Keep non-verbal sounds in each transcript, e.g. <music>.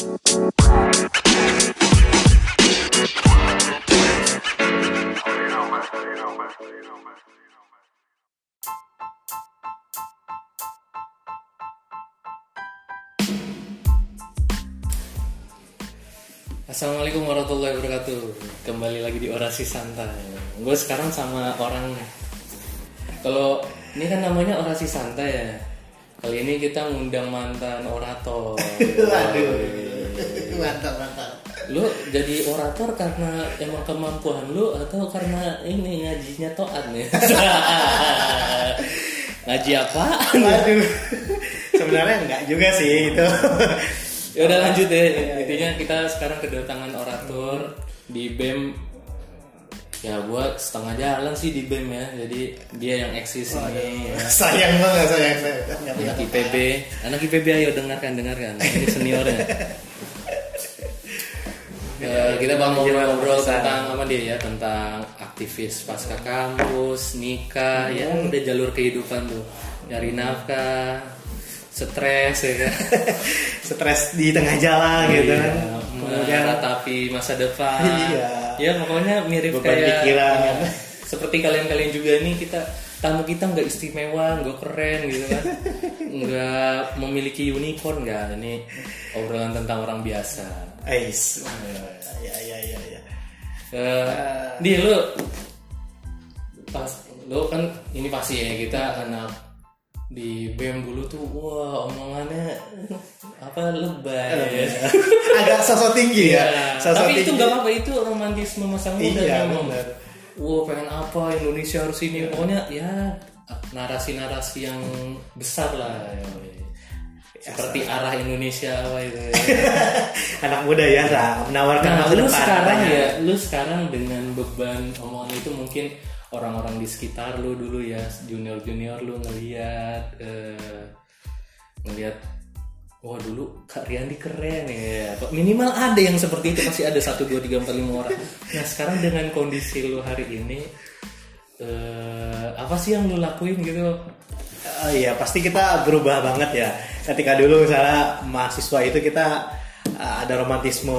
Assalamualaikum warahmatullahi wabarakatuh. Kembali lagi di Orasi Santai. Gue sekarang sama orang. Kalau ini kan namanya Orasi Santai ya. Kali ini kita ngundang mantan orator. <laughs> Waduh. <laughs> Mantap, mantap. Lu jadi orator karena emang kemampuan lu Atau karena ini ngajinya toat nih <laughs> Ngaji apa? Waduh. Sebenarnya enggak juga sih itu. <laughs> ya udah lanjut deh intinya kita sekarang kedatangan orator di bem ya gua setengah jalan sih di bem ya jadi dia yang eksis ini ya. sayang banget sayang saya. Punya anak IPB anak IPB ayo dengarkan dengarkan ini seniornya Eh, kita bakal ngobrol-ngobrol tentang apa dia ya tentang aktivis pasca kampus nikah ya udah jalur kehidupan tuh nyari nafkah stres ya kan <laughs> Stres di tengah jalan gitu kan. Iya, Kemudian meratapi masa depan. Iya. Ya pokoknya mirip Beban kayak pikiran. <laughs> seperti kalian-kalian juga nih kita tamu kita nggak istimewa, nggak keren gitu kan, <laughs> nggak memiliki unicorn nggak. Ini obrolan tentang orang biasa. Ais. Ya ya ya ya. Eh, di lu pas lu kan ini pasti ya kita anak di BEM dulu tuh wah omongannya apa lebay ya. Agak sosok tinggi ya. Iya. Sosok Tapi itu tinggi. nggak apa-apa itu romantisme masa muda Iya, memang. Wah pengen apa Indonesia harus ini pokoknya ya narasi-narasi yang besar lah. Seperti arah Indonesia apa itu. ya. <laughs> Anak muda ya, Ra. menawarkan Nah, lu depan. sekarang ya, lu sekarang dengan beban omongan itu mungkin orang-orang di sekitar lu dulu ya, junior-junior lu ngeliat eh, ngeliat Wah dulu Kak Riandi keren ya Minimal ada yang seperti itu Pasti ada 1, 2, 3, 4, 5 orang Nah sekarang dengan kondisi lu hari ini eh, Apa sih yang lu lakuin gitu Oh iya pasti kita berubah banget ya. Ketika dulu misalnya mahasiswa itu kita uh, ada romantisme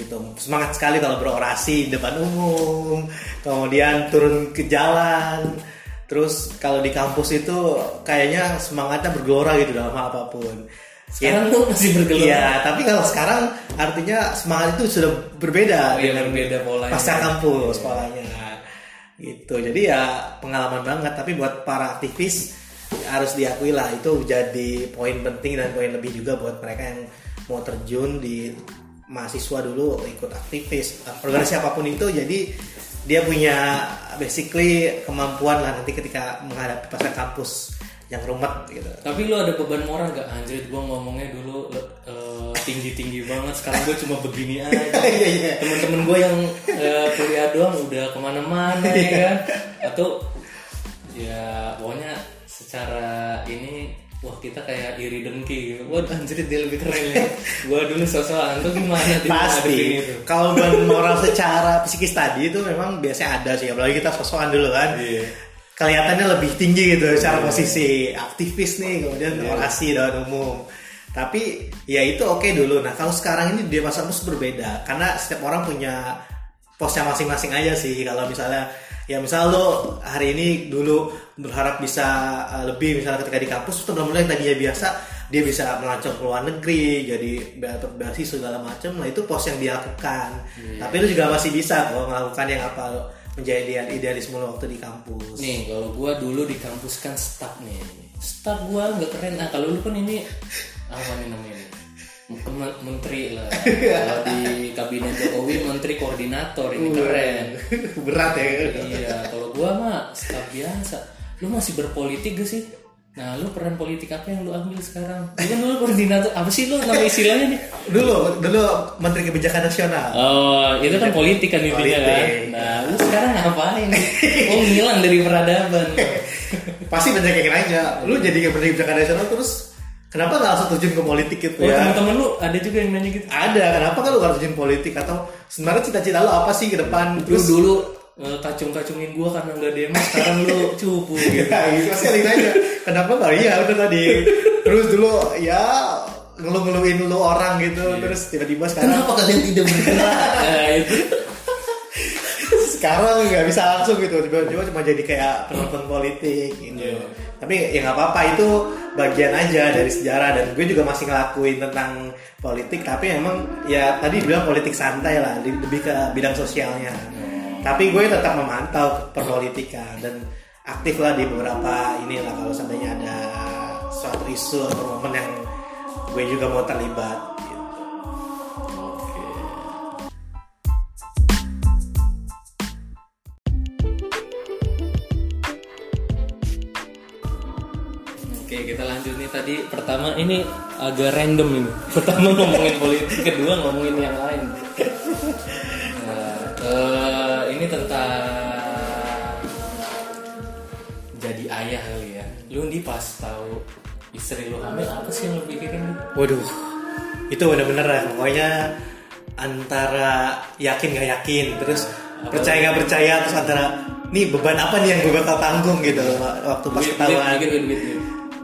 gitu, semangat sekali kalau berorasi di depan umum, kemudian turun ke jalan. Terus kalau di kampus itu kayaknya semangatnya bergelora gitu dalam apa pun. Sekarang lu masih bergelora Iya, tapi kalau sekarang artinya semangat itu sudah berbeda Oh iya, dengan berbeda polanya. pasca kampus polanya. Gitu. Jadi ya pengalaman banget tapi buat para aktivis harus diakui lah itu jadi poin penting dan poin lebih juga buat mereka yang mau terjun di mahasiswa dulu ikut aktivis organisasi apa pun itu jadi dia punya basically kemampuan lah nanti ketika menghadapi pasca kampus yang rumet gitu. Tapi lu ada beban moral gak? Anjir gue ngomongnya dulu eh, tinggi-tinggi banget. Sekarang gue cuma begini aja. <laughs> Iya, iya. Temen-temen gue yang eh, kuliah doang udah ke mana-mana ya kan? Atau ya pokoknya secara ini Wah kita kayak iri dengki gitu. Wah anjir dia lebih keren ya. Gue dulu sosok tuh gimana? Pasti. kalau beban moral secara psikis tadi itu memang biasanya ada sih. Apalagi kita sosokan dulu kan. Iya. Kelihatannya lebih tinggi gitu secara posisi aktivis nih kemudian orasi dalam umum. Tapi ya itu oke dulu. Nah kalau sekarang ini dia masa kampus berbeda karena setiap orang punya posnya masing-masing aja sih. Kalau misalnya ya misal lo hari ini dulu berharap bisa uh, lebih misalnya ketika di kampus itu mulai tadinya biasa dia bisa melancong ke luar negeri jadi dapat beasiswa segala macam nah itu pos yang dia lakukan. Tapi lu juga masih bisa kok melakukan yang apa menjadi ideal- idealisme lo waktu di kampus. Nih kalau gua dulu di kampus kan staff nih. Staff gua nggak keren. Nah kalau lu kan ini Apa nih namanya Menteri lah. <laughs> Kalau di kabinet Jokowi Menteri koordinator Ini keren. <laughs> Berat ya. Iya kalau gua mah staff biasa. Lu masih berpolitik gak sih? Nah lu peran politik apa yang lu ambil sekarang? Lu kan dulu koordinator Apa sih lu nama istilahnya nih? dulu dulu menteri kebijakan nasional Oh, itu kan politik kan intinya kan. Nah, lu sekarang ngapain? Oh, ngilang dari peradaban. <laughs> pasti banyak yang nanya lu jadi menteri kebijakan nasional terus kenapa nggak langsung terjun ke politik gitu Oh, ya teman-teman lu ada juga yang nanya gitu. ada kenapa kan lu harus terjun politik atau sebenarnya cita-cita lu apa sih ke depan Lu terus dulu eh, kacung-kacungin gua karena nggak demo, sekarang lu cupu gitu. <laughs> pasti ada yang nanya kenapa nggak? Iya udah tadi. Terus dulu ya ngeluh-ngeluhin lu orang gitu. Terus tiba-tiba sekarang Kenapa kalian tidak bergerak? Nah, itu sekarang nggak bisa langsung gitu. Tiba-tiba cuma jadi kayak penonton politik gitu. Iya. tapi ya nggak apa-apa itu bagian aja dari sejarah. Dan gue juga masih ngelakuin tentang politik. Tapi emang ya tadi bilang politik santai lah lebih ke bidang sosialnya tapi gue tetap memantau perpolitikan dan aktif lah di beberapa inilah kalau seandainya ada suatu isu atau momen yang gue juga mau terlibat gitu. Oke. Oke, kita lanjut nih tadi pertama ini agak random ini. <laughs> Pertama ngomongin politik, kedua ngomongin yang lain. <laughs> Nah, eh, ini tentang jadi ayah kali ya. Lu nih pas tahu istri lu hamil apa sih yang lu pikirin? Waduh, itu bener-bener ya. Pokoknya antara yakin gak yakin, terus percaya gak percaya, terus antara nih beban apa nih yang gue bakal tanggung gitu waktu pas ketahuan.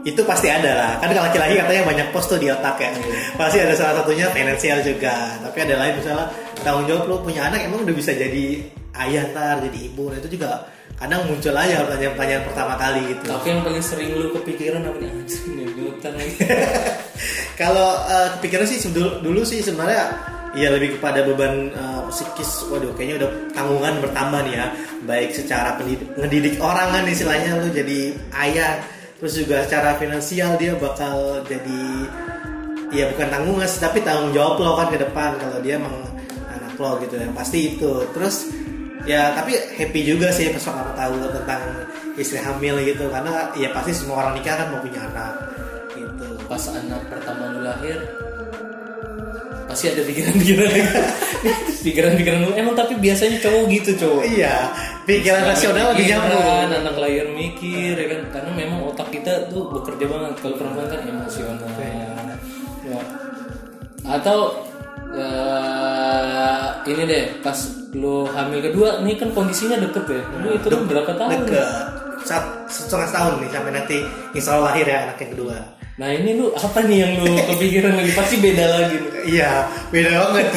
Itu pasti ada lah. Kan kalau laki-laki katanya banyak pos tuh di otak ya. Iya. Pasti ada salah satunya finansial juga. Tapi ada lain misalnya tanggung jawab lu punya anak emang udah bisa jadi ayah ntar, jadi ibu. Nah itu juga kadang muncul aja pertanyaan-pertanyaan pertama kali gitu. Tapi yang paling sering lu kepikiran apa nih? Utang. <laughs> Kalau eh, kepikiran sih dulu, dulu sih sebenarnya ya lebih kepada beban eh, psikis. Waduh, kayaknya udah tanggungan bertambah nih ya. Baik secara pendidik, ngedidik orang kan istilahnya lu jadi ayah, terus juga secara finansial dia bakal jadi ya bukan tanggungan sih, tapi tanggung jawab lo kan ke depan kalau dia emang anak lo gitu yang pasti itu. Terus ya tapi happy juga sih pas aku tahu tentang istri hamil gitu karena ya pasti semua orang nikah kan mau punya anak gitu. Pas anak pertama lu lahir pasti ada pikiran-pikiran <laughs> pikiran-pikiran emang tapi biasanya cowok gitu cowok. Iya, pikiran rasional lebih nyambung. anak lahir mikir ya kan karena memang otak kita tuh bekerja banget kalau perempuan kan emosional ya. atau eh, ini deh pas lu hamil kedua nih kan kondisinya deket ya lu itu lu berapa tahun Deket. Sat, setengah tahun nih sampai nanti insya Allah lahir ya anak yang kedua. Nah ini lu apa nih yang lu kepikiran lagi pasti beda lagi nih. Iya, beda banget.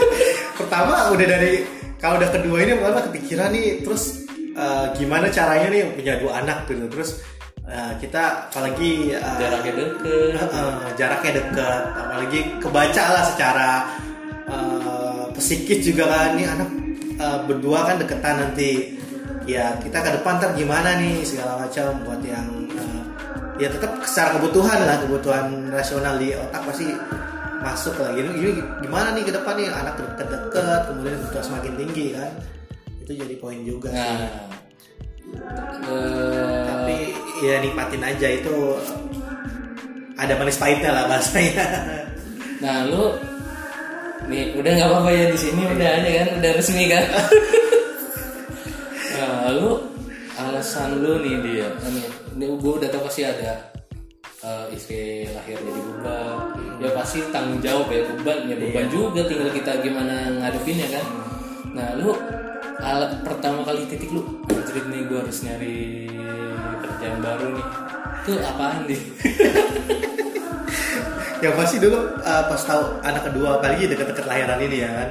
<laughs> Pertama udah dari kalau udah kedua ini pertama kepikiran nih terus eh, gimana caranya nih punya dua anak gitu. Terus eh, kita apalagi eh, jaraknya deket Eh, jaraknya dekat apalagi kebaca lah secara eh, psikis juga kan nih anak eh, berdua kan deketan nanti ya kita ke depan ntar gimana nih segala macam buat yang eh, ya tetap secara kebutuhan lah kebutuhan rasional di otak pasti masuk lah. Gitu ini gimana nih ke depan nih? Anak deket-deket kemudian kebutuhan semakin tinggi kan? Itu jadi poin juga sih. Nah eh, tapi ya nikmatin aja itu. Ada manis pahitnya lah bahasanya. Nah lu nih udah nggak apa-apa ya di sini udah ada kan udah resmi kan. <laughs> nah lu alasan lu nih dia. Ini, ini gue udah tau pasti ada eh, istri lahir jadi beban. Ya pasti tanggung jawab ya beban. Ya beban juga tinggal kita gimana ngadepinnya kan? Nah lu alat pertama kali titik lu anjrit nih gue harus nyari kerjaan baru nih. itu apaan nih <laughs> ya pasti dulu uh, pas tahu anak kedua apalagi deket-deket lahiran ini ya kan?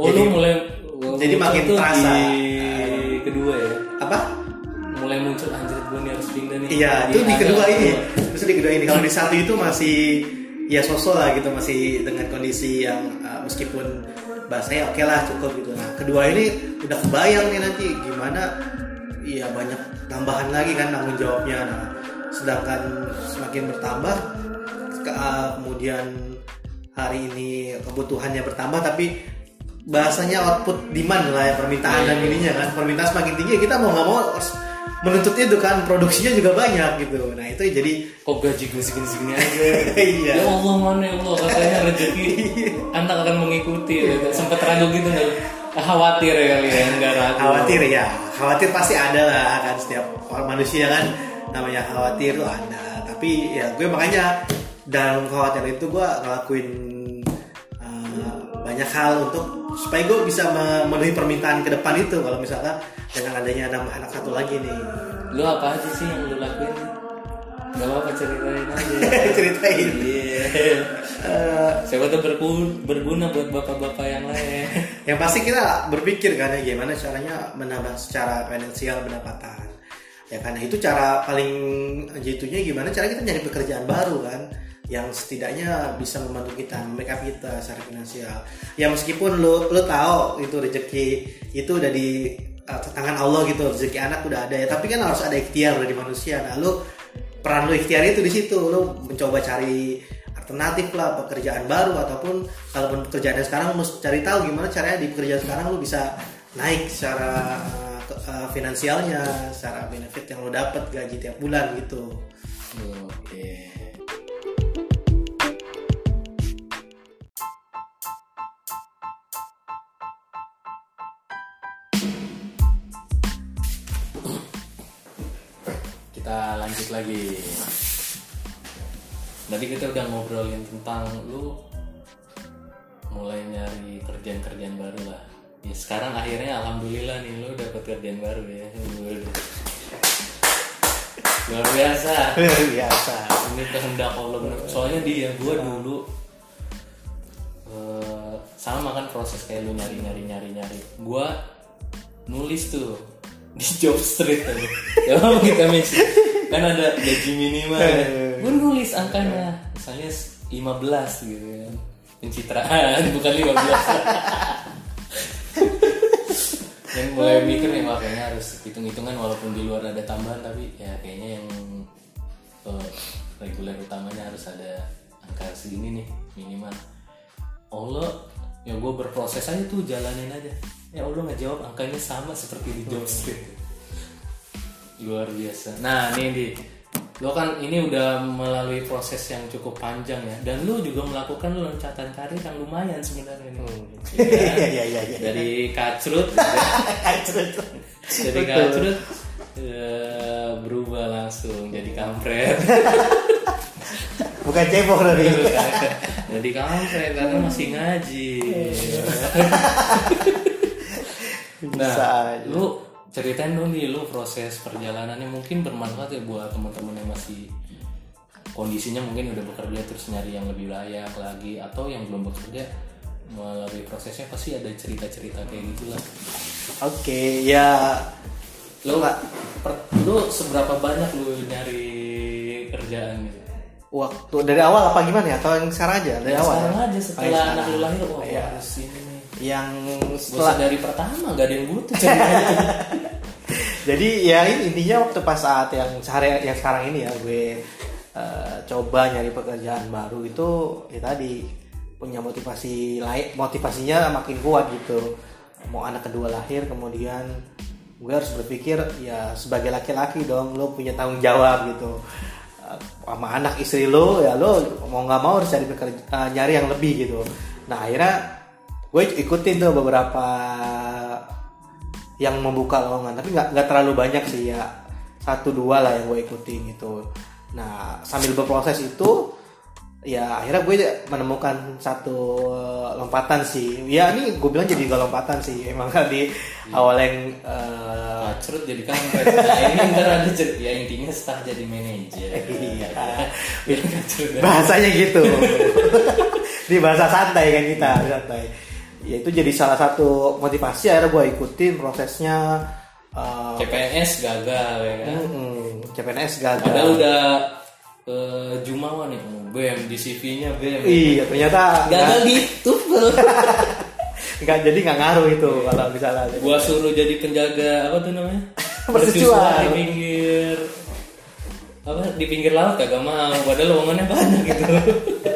Oh jadi, lu mulai jadi makin terasa. di kedua ya? Apa mulai muncul anjir gue nih harus pindah nih. Iya itu di ada- kedua ini. Terus di kedua ini. Kalau di satu itu masih ya sosok lah gitu masih dengan kondisi yang uh, meskipun bahasanya oke lah cukup gitu. Nah kedua ini udah kebayang nih nanti gimana iya banyak tambahan lagi kan tanggung jawabnya. Nah sedangkan semakin bertambah ke- uh, kemudian hari ini kebutuhannya bertambah tapi bahasanya output demand lah ya permintaan dan ininya kan. Permintaan semakin tinggi kita mau nggak mau harus menuntut itu kan produksinya juga banyak gitu. Nah itu jadi kok gaji gue segini-segini aja? <laughs> Iya. ya Allah mana ya Allah katanya rezeki. <laughs> Anak akan mengikuti ya. sempet ragu gitu nggak? Khawatir ya kali ya nggak ragu. Khawatir ya. Khawatir pasti ada lah kan setiap orang manusia kan. Namanya khawatir tuh ada. Tapi ya gue makanya dalam khawatir itu gue ngelakuin uh, banyak hal untuk supaya gue bisa memenuhi permintaan ke depan itu kalau misalkan dengan adanya ada anak satu lagi nih. Lu apa aja sih yang lu lakuin? Gak apa-apa ceritain aja. <laughs> Ceritain. Iya. Siapa tuh berguna, berguna buat bapak-bapak yang lain. <laughs> yang pasti kita berpikir kan ya gimana caranya menambah secara finansial pendapatan. Ya karena itu cara paling jitunya gimana cara kita nyari pekerjaan baru kan yang setidaknya bisa membantu kita make kita secara finansial. Ya meskipun lo lo tahu itu rezeki itu udah di uh, tangan Allah gitu rezeki anak udah ada ya. Tapi kan harus ada ikhtiar dari manusia. Nah lo peran lo ikhtiar itu di situ. Lo mencoba cari alternatif lah pekerjaan baru ataupun kalaupun pekerjaan sekarang lo cari tahu gimana caranya di pekerjaan sekarang lo bisa naik secara uh, uh, finansialnya secara benefit yang lo dapat gaji tiap bulan gitu. Oke. Kita lanjut lagi. Tadi kita udah ngobrolin tentang lu mulai nyari kerjaan-kerjaan baru lah. Ya sekarang akhirnya alhamdulillah nih lu dapet kerjaan baru ya. Luar biasa luar biasa ini kehendak Allah bener. soalnya dia gue dulu eh, sama kan proses kayak lu nyari nyari nyari nyari gue nulis tuh di job street aja <laughs> ya kita misi kan ada gaji minimal. <laughs> Gue nulis angkanya. Misalnya 15 gitu kan pencitraan bukan 15 yang mulai mikir nih wah kayaknya harus hitung-hitungan walaupun di luar ada tambahan tapi ya kayaknya yang eh, reguler utamanya harus ada angka segini nih minimal. Allah ya gue berproses aja tuh jalanin aja. Ya Allah ngejawab angkanya sama seperti di job street luar biasa. Nah ini di lo kan ini udah melalui proses yang cukup panjang ya. Dan lu juga melakukan loncatan karir yang lumayan sebenarnya nih. Iya, <laughs> iya, iya, iya. dari kacrut. Dari kacrut eh, berubah langsung jadi kampret. <laughs> Bukan cebok tapi <laughs> jadi kampret karena masih ngaji. Bisa nah lu ceritain dong nih lu proses perjalanannya. Mungkin bermanfaat ya buat teman-teman yang masih kondisinya mungkin udah bekerja terus nyari yang lebih layak lagi atau yang belum bekerja melalui prosesnya pasti ada cerita-cerita kayak gitulah oke ya. Lu per- lu seberapa banyak lu nyari kerjaan gitu? Waktu dari awal apa gimana ya? Atau yang sekarang aja? Dari Ya, awal sekarang ya? aja Oh, setelah anak lu lahir wah Iya. harus ini yang setelah dari pertama gak ada yang butuh <laughs> Jadi ya ini intinya waktu pas saat yang sehari yang sekarang ini ya gue eh, coba nyari pekerjaan baru itu ya tadi punya motivasi lain motivasinya makin kuat gitu. Mau anak kedua lahir kemudian gue harus berpikir ya sebagai laki-laki dong lo punya tanggung jawab gitu. Eh, sama anak istri lo ya lo mau nggak mau harus cari pekerja, eh, nyari yang lebih gitu. Nah akhirnya gue ikutin tuh beberapa yang membuka lowongan tapi nggak nggak terlalu banyak sih ya. Satu dua lah yang gue ikutin gitu. Nah sambil berproses itu ya akhirnya gue menemukan satu lompatan sih. Ya ini gue bilang jadi gak lompatan sih. <laughs> Emang di awal yang eh, Kacrut jadi kampret. Nah ini ntar ada cerita ya intinya staf jadi manajer. <laughs> Iya. bahasanya gitu. <laughs> Di bahasa santai kan kita santai ya itu jadi salah satu motivasi akhirnya gue ikutin prosesnya eh, CPNS gagal ya kan? Mm, CPNS gagal. Padahal udah eh, Jumawa nih BEM di CV-nya BEM. Iya ternyata gagal di tupel <laughs> nggak jadi nggak ngaruh itu kalau misalnya. Gua suruh jadi penjaga apa tuh namanya? <laughs> Mercusuar. di pinggir apa di pinggir laut kagak mau padahal lowongannya banyak gitu <laughs>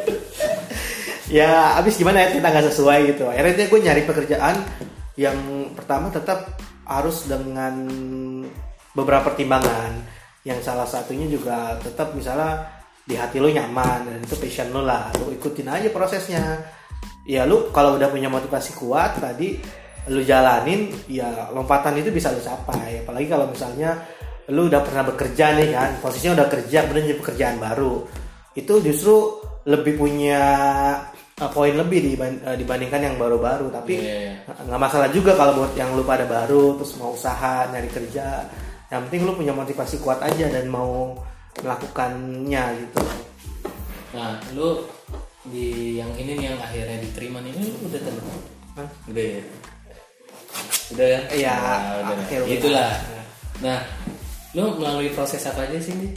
ya abis gimana ya kita nggak sesuai gitu. Akhirnya gue nyari pekerjaan yang pertama tetap harus dengan beberapa pertimbangan. Yang salah satunya juga tetap misalnya di hati lo nyaman dan itu passion lo lah. Lo ikutin aja prosesnya. Ya lu kalau udah punya motivasi kuat tadi lu jalanin ya lompatan itu bisa lu capai. Apalagi kalau misalnya lu udah pernah bekerja nih kan posisinya udah kerja kemudian jadi pekerjaan baru. Itu justru lebih punya uh, poin lebih diban- uh, dibandingkan yang baru-baru. Tapi Iya. nggak masalah juga kalau buat yang lu pada baru terus mau usaha nyari kerja. Yang penting lu punya motivasi kuat aja dan mau melakukannya gitu. Nah lu di yang ini nih yang akhirnya diterima nih ini udah tanda Hah? udah ya? Udah ya? Iya, Nah, udah. udah. itulah. Nah lu melalui proses apa aja sih nih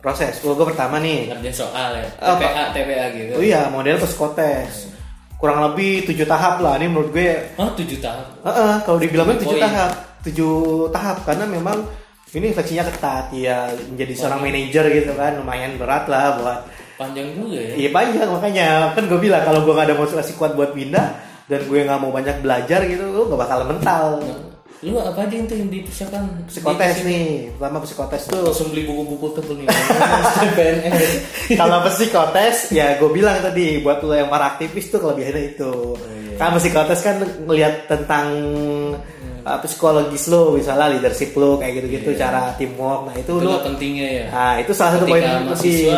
proses. Gua, gua pertama nih. Ngerjain soal ya? TPA TPA gitu. Oh iya model psikotes kurang lebih tujuh tahap lah ini menurut gue. Oh tujuh tahap. Heeh, kalau dibilangnya tujuh tahap. Tujuh tahap karena memang ini seleksinya ketat. Ya menjadi seorang manajer gitu kan lumayan berat lah buat panjang juga ya. Iya panjang makanya. Kan gue bilang kalau gue gak ada motivasi kuat buat pindah dan gue nggak mau banyak belajar gitu gue gak bakal mental lu apa aja itu yang dipersiapkan? Psikotes Di- nih pertama psikotes tuh. Langsung beli buku-buku tebel <laughs> nih kalau psikotes ya gue bilang tadi buat lo yang para aktivis tuh kelebihannya itu. Iya. kan psikotes kan ngelihat tentang uh, psikologis lo misalnya leadership lo kayak gitu-gitu Iya. cara teamwork. Nah itu itu lo pentingnya ya. Nah itu salah satu poin penting mahasiswa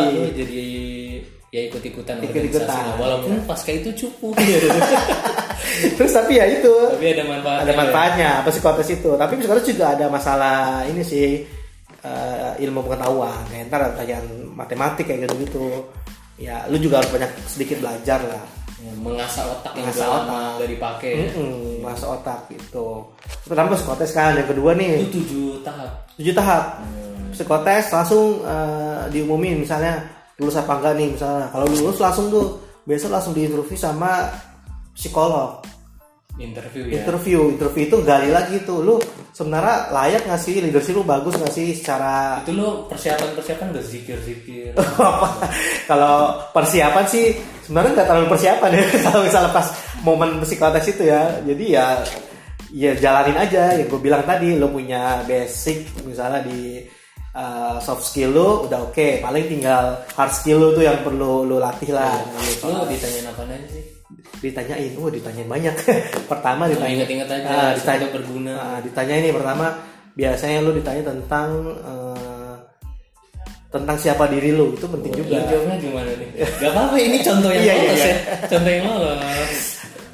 lu jadi ya ikut-ikutan Ikut-ikutan. organisasi. Walaupun pasca itu cukup. <laughs> Terus tapi ya itu. Tapi ada manfaatnya. Ada manfaatnya psikotes itu? Tapi psikotes juga ada masalah ini sih eh, ilmu pengetahuan. Kayak ntar ada pertanyaan matematik kayak gitu gitu ya lu juga harus banyak sedikit belajar lah. Ya, mengasah otak yang Mengasah udah otak. lama gak dipakai. Ya. Mm-mm, masuk otak gitu. Pertama psikotes kan? Yang kedua nih. Itu tujuh tahap. Tujuh tahap. Psikotes langsung eh, diumumin misalnya lulus apa enggak nih misalnya. Kalau lulus langsung tuh biasa langsung diinterview sama psikolog. Interview ya? Interview interview itu gali lagi tuh. Lu sebenarnya layak nggak sih? Leadership lu bagus nggak sih secara itu lo persiapan persiapan gak zikir zikir <laughs> kalau persiapan sih sebenarnya nggak terlalu persiapan ya. <laughs> Kalau misalnya pas momen psikotes itu ya. Jadi ya ya jalanin aja yang gue bilang tadi. Lu punya basic misalnya di uh, soft skill lu udah oke paling tinggal hard skill lu tuh yang perlu lu latih lah lo ditanyain apa aja sih ditanyain, oh ditanyain banyak. <laughs> pertama ditanya, inget-inget aja, Ah, ditanya berguna. Ah, ditanya ini pertama biasanya lu ditanya tentang eh, tentang siapa diri lu itu penting Lu juga. jawabnya gimana nih? Gak apa-apa, ini contoh yang <laughs> Iya, iya, lolos iya. ya. Contoh yang lolos.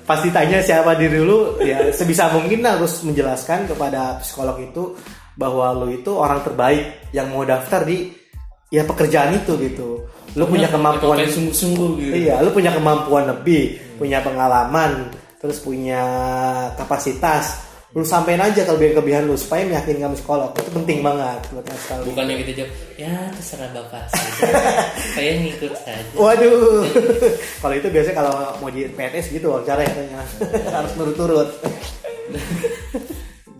Pas ditanya siapa diri lu, ya sebisa mungkin harus menjelaskan kepada psikolog itu bahwa lu itu orang terbaik yang mau daftar di ya pekerjaan itu gitu. Lu punya kemampuan Pakai sungguh-sungguh gitu. Iya, lu punya kemampuan lebih, punya pengalaman, terus punya kapasitas. Lu sampein aja kelebihan-kelebihan lu supaya meyakinkan psikolog. Itu penting banget buat sekali. Bukannya kita jawab, ya terserah bapak sih. <laughs> Saya ngikut saja. Waduh. <laughs> kalau itu biasanya kalau mau di PNS gitu wawancara katanya. <laughs> Harus nurut-nurut.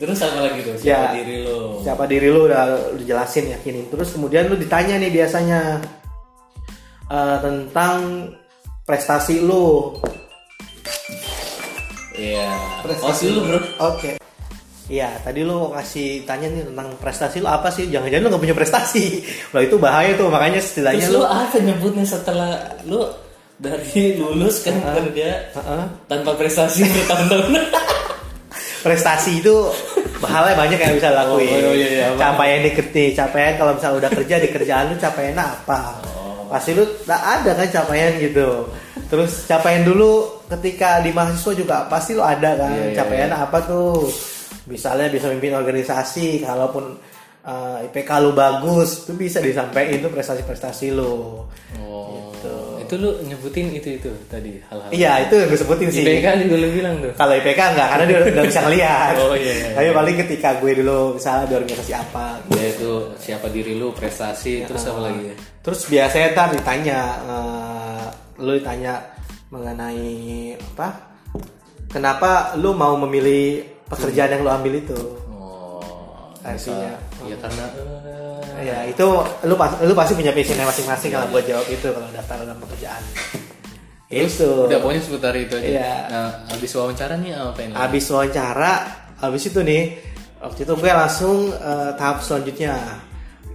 Terus apa lagi tuh? Siapa Ya. diri lo? Siapa diri lu udah lu jelasin yakinin. Terus kemudian lu ditanya nih biasanya eh, tentang prestasi lu. Iya. Prestasi Oh sih lu bro. Oke. Iya, tadi lu kasih tanya nih tentang prestasi lu apa sih? Jangan-jangan lu gak punya prestasi. <laughs> Wah itu bahaya tuh, makanya setidaknya Terus lu lu apa nyebutnya setelah lu dari lulus kan kerja Heeh. tanpa prestasi bertahun-tahun. <laughs> prestasi itu hal banyak yang bisa lakuin. Oh, oh, iya, iya, apa? capaian diketik, capaian kalau misalnya udah kerja di kerjaan lu capaian apa? Oh. Pasti lu tak ada kan capaian gitu. Terus capaian dulu ketika di mahasiswa juga pasti lu ada kan Iya, iya, capaian iya. apa tuh? Misalnya bisa mimpin organisasi, kalaupun uh, IPK lu bagus, itu bisa disampaikan itu prestasi-prestasi lu. Oh. Itu lu nyebutin itu itu tadi hal-hal. Iya, itu yang gue sebutin sih. IPK juga lu bilang tuh. Kalau IPK enggak, karena dia udah, bisa ngeliat. <laughs> Oh, iya, iya. Tapi paling ketika gue dulu misalnya di organisasi apa. Ya itu siapa diri lu, prestasi, terus apa lagi ya? Terus biasanya ntar ditanya, eh, lu ditanya mengenai apa? Kenapa lu mau memilih pekerjaan yang lu ambil itu? Oh, Artinya. bisa. Ya karena eh, Ya itu lu pas, lu pasti punya passionnya masing-masing kalau buat jawab itu kalau daftar dalam pekerjaan. Itu. udah pokoknya seputar itu aja. Iya. Nah, habis wawancara nih apa ini? Habis wawancara, habis itu nih, waktu itu gue langsung eh, tahap selanjutnya.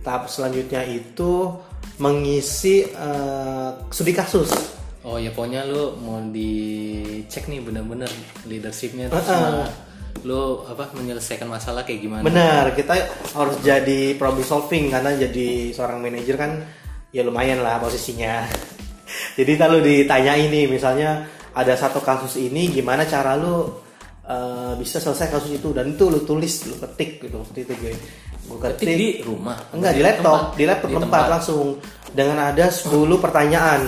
Tahap selanjutnya itu mengisi eh, studi kasus. Oh ya pokoknya lu mau dicek nih bener-bener leadershipnya terus Heeh. sama lu apa menyelesaikan masalah kayak gimana? Benar, kita harus jadi problem solving karena jadi seorang manajer kan ya lumayan lah posisinya. <laughs> jadi kalau ditanya ini misalnya ada satu kasus ini gimana cara lu eh, bisa selesai kasus itu dan itu lu tulis lu ketik gitu waktu itu gue gue Ketik di rumah. Enggak di laptop, di laptop tempat, langsung dengan ada 10 pertanyaan.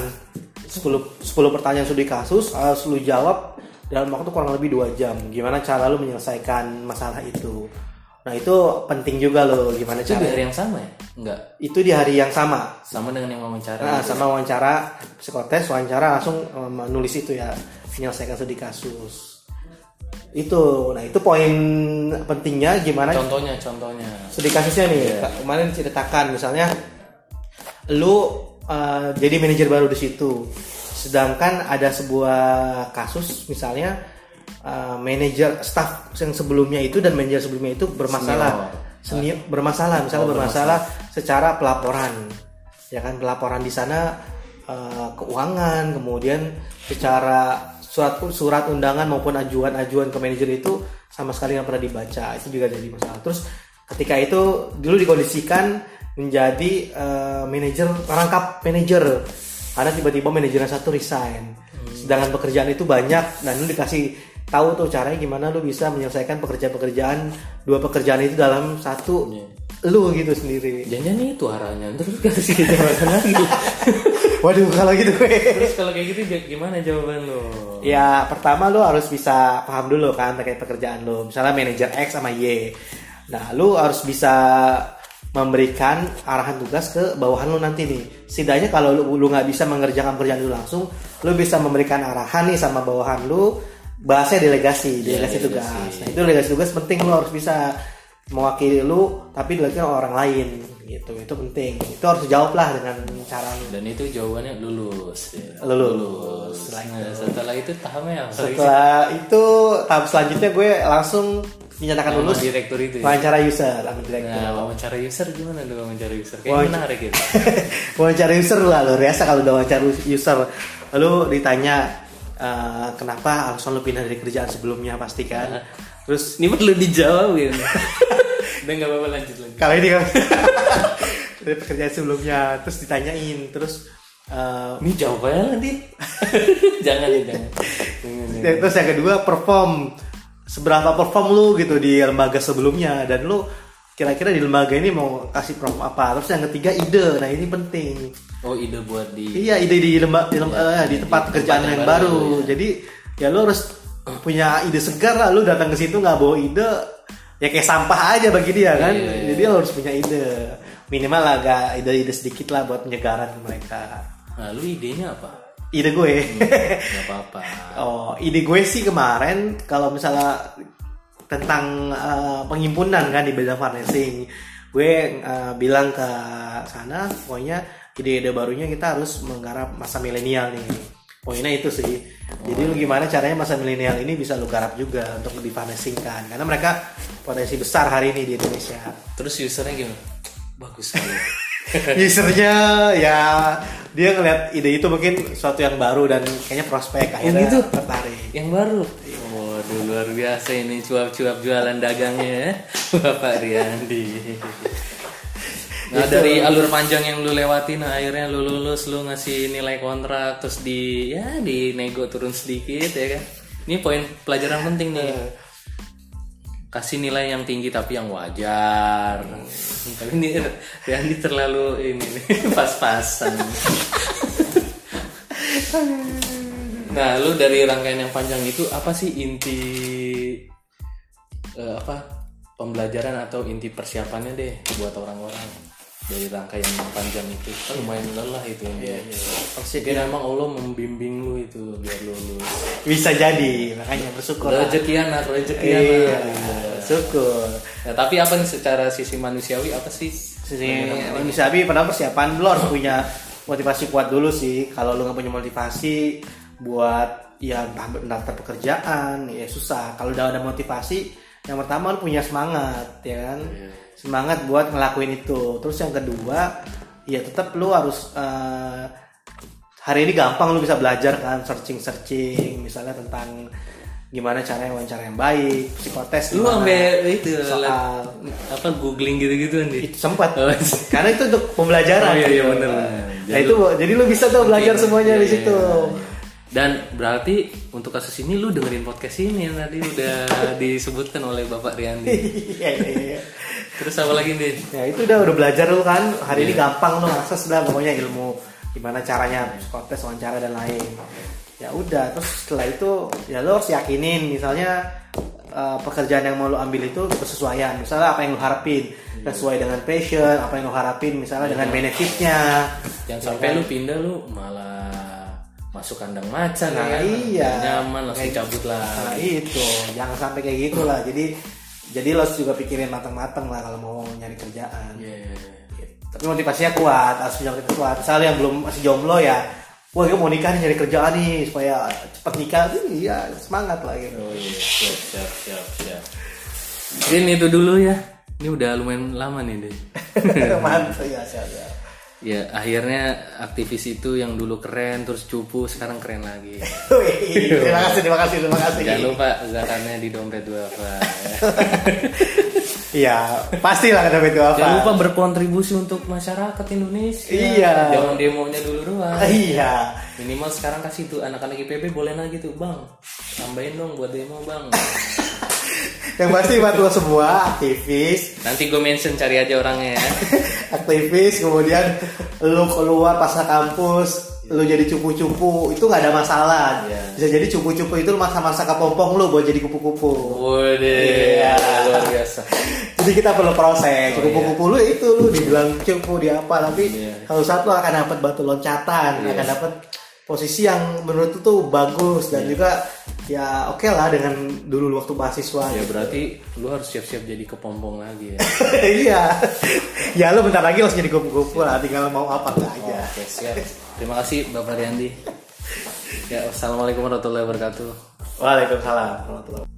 10 10 pertanyaan studi kasus harus lu jawab dalam waktu kurang lebih dua jam. Gimana cara lu menyelesaikan masalah itu? Nah itu penting juga loh gimana Itu di cara. hari yang sama ya? Enggak. Itu di hari yang sama. Sama dengan yang wawancara. Nah, sama wawancara psikotes, wawancara langsung menulis itu ya menyelesaikan studi kasus. Itu, nah itu poin pentingnya gimana Contohnya, contohnya. studi kasusnya nih. Kak, kemarin diceritakan misalnya lu uh, jadi manajer baru di situ sedangkan ada sebuah kasus misalnya uh, manajer staff yang sebelumnya itu dan manajer sebelumnya itu bermasalah. Senior. Bermasalah misalnya Oh, bermasalah secara pelaporan. Ya kan pelaporan di sana uh, keuangan kemudian secara surat surat undangan maupun ajuan-ajuan ke manajer itu sama sekali nggak pernah dibaca. Itu juga jadi masalah. Terus ketika itu dulu dikondisikan menjadi uh, manajer rangkap manajer karena tiba-tiba manajernya satu resign sedangkan pekerjaan itu banyak dan lu dikasih tahu tuh caranya gimana lu bisa menyelesaikan pekerjaan-pekerjaan dua pekerjaan itu dalam satu Iya. lu gitu sendiri Jangan itu arahnya. Terus kasih <laughs> jawaban lagi. waduh kalau gitu Terus kalau kayak gitu gimana jawaban lo? Ya pertama lo harus bisa paham dulu kan terkait pekerjaan lo. Misalnya manajer X sama Y. Nah lo harus bisa memberikan arahan tugas ke bawahan lo nanti nih. Setidaknya kalau lo lu nggak bisa mengerjakan pekerjaan lo langsung, lo bisa memberikan arahan nih sama bawahan lo. Bahasanya delegasi, Iya, delegasi delegasi. tugas. Nah itu delegasi tugas penting lo harus bisa mewakili lo, tapi dilakukan oleh orang lain gitu. Itu penting. Itu harus dijawab lah dengan cara. Dan itu jawabannya lulus. ya. Lulus. Nah, setelah itu tahamnya apa? Setelah itu tahap selanjutnya gue langsung dinyatakan lulus direktur itu ya? wawancara user sama direktur. Nah, wawancara user gimana tuh wawancara user? Kayak Wawancara- menarik gitu. <laughs> wawancara user lah luar biasa kalau udah wawancara user. Lalu ditanya eh, kenapa alasan lu pindah dari kerjaan sebelumnya pasti kan. Terus Ini perlu dijawab gitu. <laughs> Udah nggak apa-apa lanjut lagi. kalau ini kan <laughs> dari pekerjaan sebelumnya terus ditanyain terus eh, Ini jawabannya nanti. jangan nih, jangan. Jangan, jangan. Terus yang kedua perform seberapa perform lu gitu di lembaga sebelumnya. Dan lu kira-kira di lembaga ini mau kasih perform apa? Terus yang ketiga ide. Nah ini penting. Oh ide buat di iya ide di lembaga di, lem- eh, di di tempat tempat kerjaan yang yang baru, baru. ya. jadi ya lu harus punya ide segar lah. Lu datang ke situ nggak bawa ide ya kayak sampah aja bagi dia kan? Iya, iya, jadi lu harus punya ide. Minimal agak ide-ide sedikit lah buat penyegaran mereka. Nah, lu idenya apa? Ide gue <laughs> Gak apa-apa. Oh, ide gue sih kemarin kalau misalnya tentang eh, pengimpunan kan di bidang financing, gue eh, bilang ke sana, pokoknya ide-ide barunya kita harus menggarap masa milenial nih. Poinnya itu sih. Jadi lu gimana caranya masa milenial ini bisa lu garap juga untuk di financing kan? Karena mereka potensi besar hari ini di Indonesia. Terus usernya gimana? Bagus sekali. <laughs> <laughs> Usernya ya dia ngeliat ide itu mungkin suatu yang baru dan kayaknya prospek akhirnya gitu? tertarik. Yang baru. Waduh luar biasa ini cuap-cuap jualan dagangnya ya. <laughs> Bapak Riyandi. Nah dari alur panjang yang lu lewatin nah, akhirnya lu lulus lu ngasih nilai kontrak terus di ya di nego turun sedikit ya kan. Ini poin pelajaran penting nih. Kasih nilai yang tinggi tapi yang wajar. Tapi ini Riyandi terlalu ini <laughs> pas-pasan. Nah, lu dari rangkaian yang panjang itu apa sih inti eh, apa pembelajaran atau inti persiapannya deh buat orang-orang dari rangkaian yang panjang itu kan lumayan lelah itu ya. Pasti kan emang Allah membimbing lu itu biar lu lulus. bisa jadi makanya bersyukur lah. Rezeki anak, rezeki iya anak. syukur Nah, tapi apa nih secara sisi manusiawi apa sih? sisi bisa tapi pada persiapan lu harus punya motivasi kuat dulu sih kalau lu nggak punya motivasi buat ya mendaftar pekerjaan ya susah kalau udah ada motivasi yang pertama lu punya semangat ya kan semangat buat ngelakuin itu terus yang kedua ya tetap lu harus eh, hari ini gampang lu bisa belajar kan searching searching misalnya tentang gimana caranya wawancara yang baik psikotes Lu sampai itu soal apa googling gitu-gitu nih. itu sempat Oh, karena itu untuk pembelajaran Oh, iya, iya, bener. nah Jadi itu jadi lu bisa tuh belajar Iya, semuanya iya, di situ iya. Dan berarti untuk kasus ini lu dengerin podcast ini yang tadi udah <laughs> disebutkan oleh Bapak Riyandi. iya iya iya Terus apa lagi nih? ya itu udah udah belajar lu kan hari Iya. ini gampang lu akses lah pokoknya ilmu gimana caranya psikotes wawancara dan lain ya udah terus setelah itu ya lo harus yakinin misalnya uh, pekerjaan yang mau lo ambil itu kesesuaian misalnya apa yang lo harapin sesuai dengan passion apa yang lo harapin misalnya dengan benefitnya Jangan sampai lu pindah lu malah masuk kandang macan Nah, ya. kan? iya. Nyaman langsung Kayak- cabut lah. Nah itu, jangan sampai kayak gitu lah. Jadi jadi lo juga pikirin matang-matang lah kalau mau nyari kerjaan. Iya, iya, iya. Gitu. Tapi motivasinya kuat, harus punya motivasi kuat. Misalnya yang belum masih jomblo ya, wah gue mau nikah nih nyari kerjaan nih supaya cepat nikah. Iya semangat lah gitu. Oh iya, siap, siap, siap, siap. Mungkin itu dulu ya. Ini udah lumayan lama nih deh. <laughs> Mantap ya, siap, siap. Ya akhirnya aktivis itu yang dulu keren terus cupu sekarang keren lagi. <laughs> Wih, terima kasih, terima kasih, terima kasih. Jangan lupa zakarnya di dompet dua pak. <laughs> Iya, pastilah ada itu apa. Jangan lupa berkontribusi untuk masyarakat Indonesia. Iya. Jangan demonya dulu doang. <laughs> Iya. Minimal sekarang kasih tuh anak-anak IPB boleh lagi tuh bang. Tambahin dong buat demo bang. <laughs> Yang pasti buat lo semua aktivis, Nanti gue mention cari aja orangnya ya. <laughs> aktivis kemudian lu keluar pasca kampus lu jadi cupu-cupu itu nggak ada masalah Iya. bisa jadi cupu-cupu itu masa-masa kepompong lu buat jadi kupu-kupu Waduh, Iya. luar biasa. <laughs> jadi kita perlu proses Oh, cupu-kupu lu itu lu dibilang cupu di apa tapi Iya. kalau saat lu akan dapat batu loncatan Iya. akan dapat posisi yang menurut tuh bagus dan Iya. juga ya oke lah dengan dulu waktu mahasiswa Ya berarti lu harus siap-siap jadi kepompong lagi ya. <laughs> iya ya lu bentar lagi harus jadi kupu-kupu lah tinggal mau apa enggak aja Oke siap. Terima kasih Bapak Riandi. Ya, wassalamualaikum warahmatullahi wabarakatuh. Waalaikumsalam warahmatullahi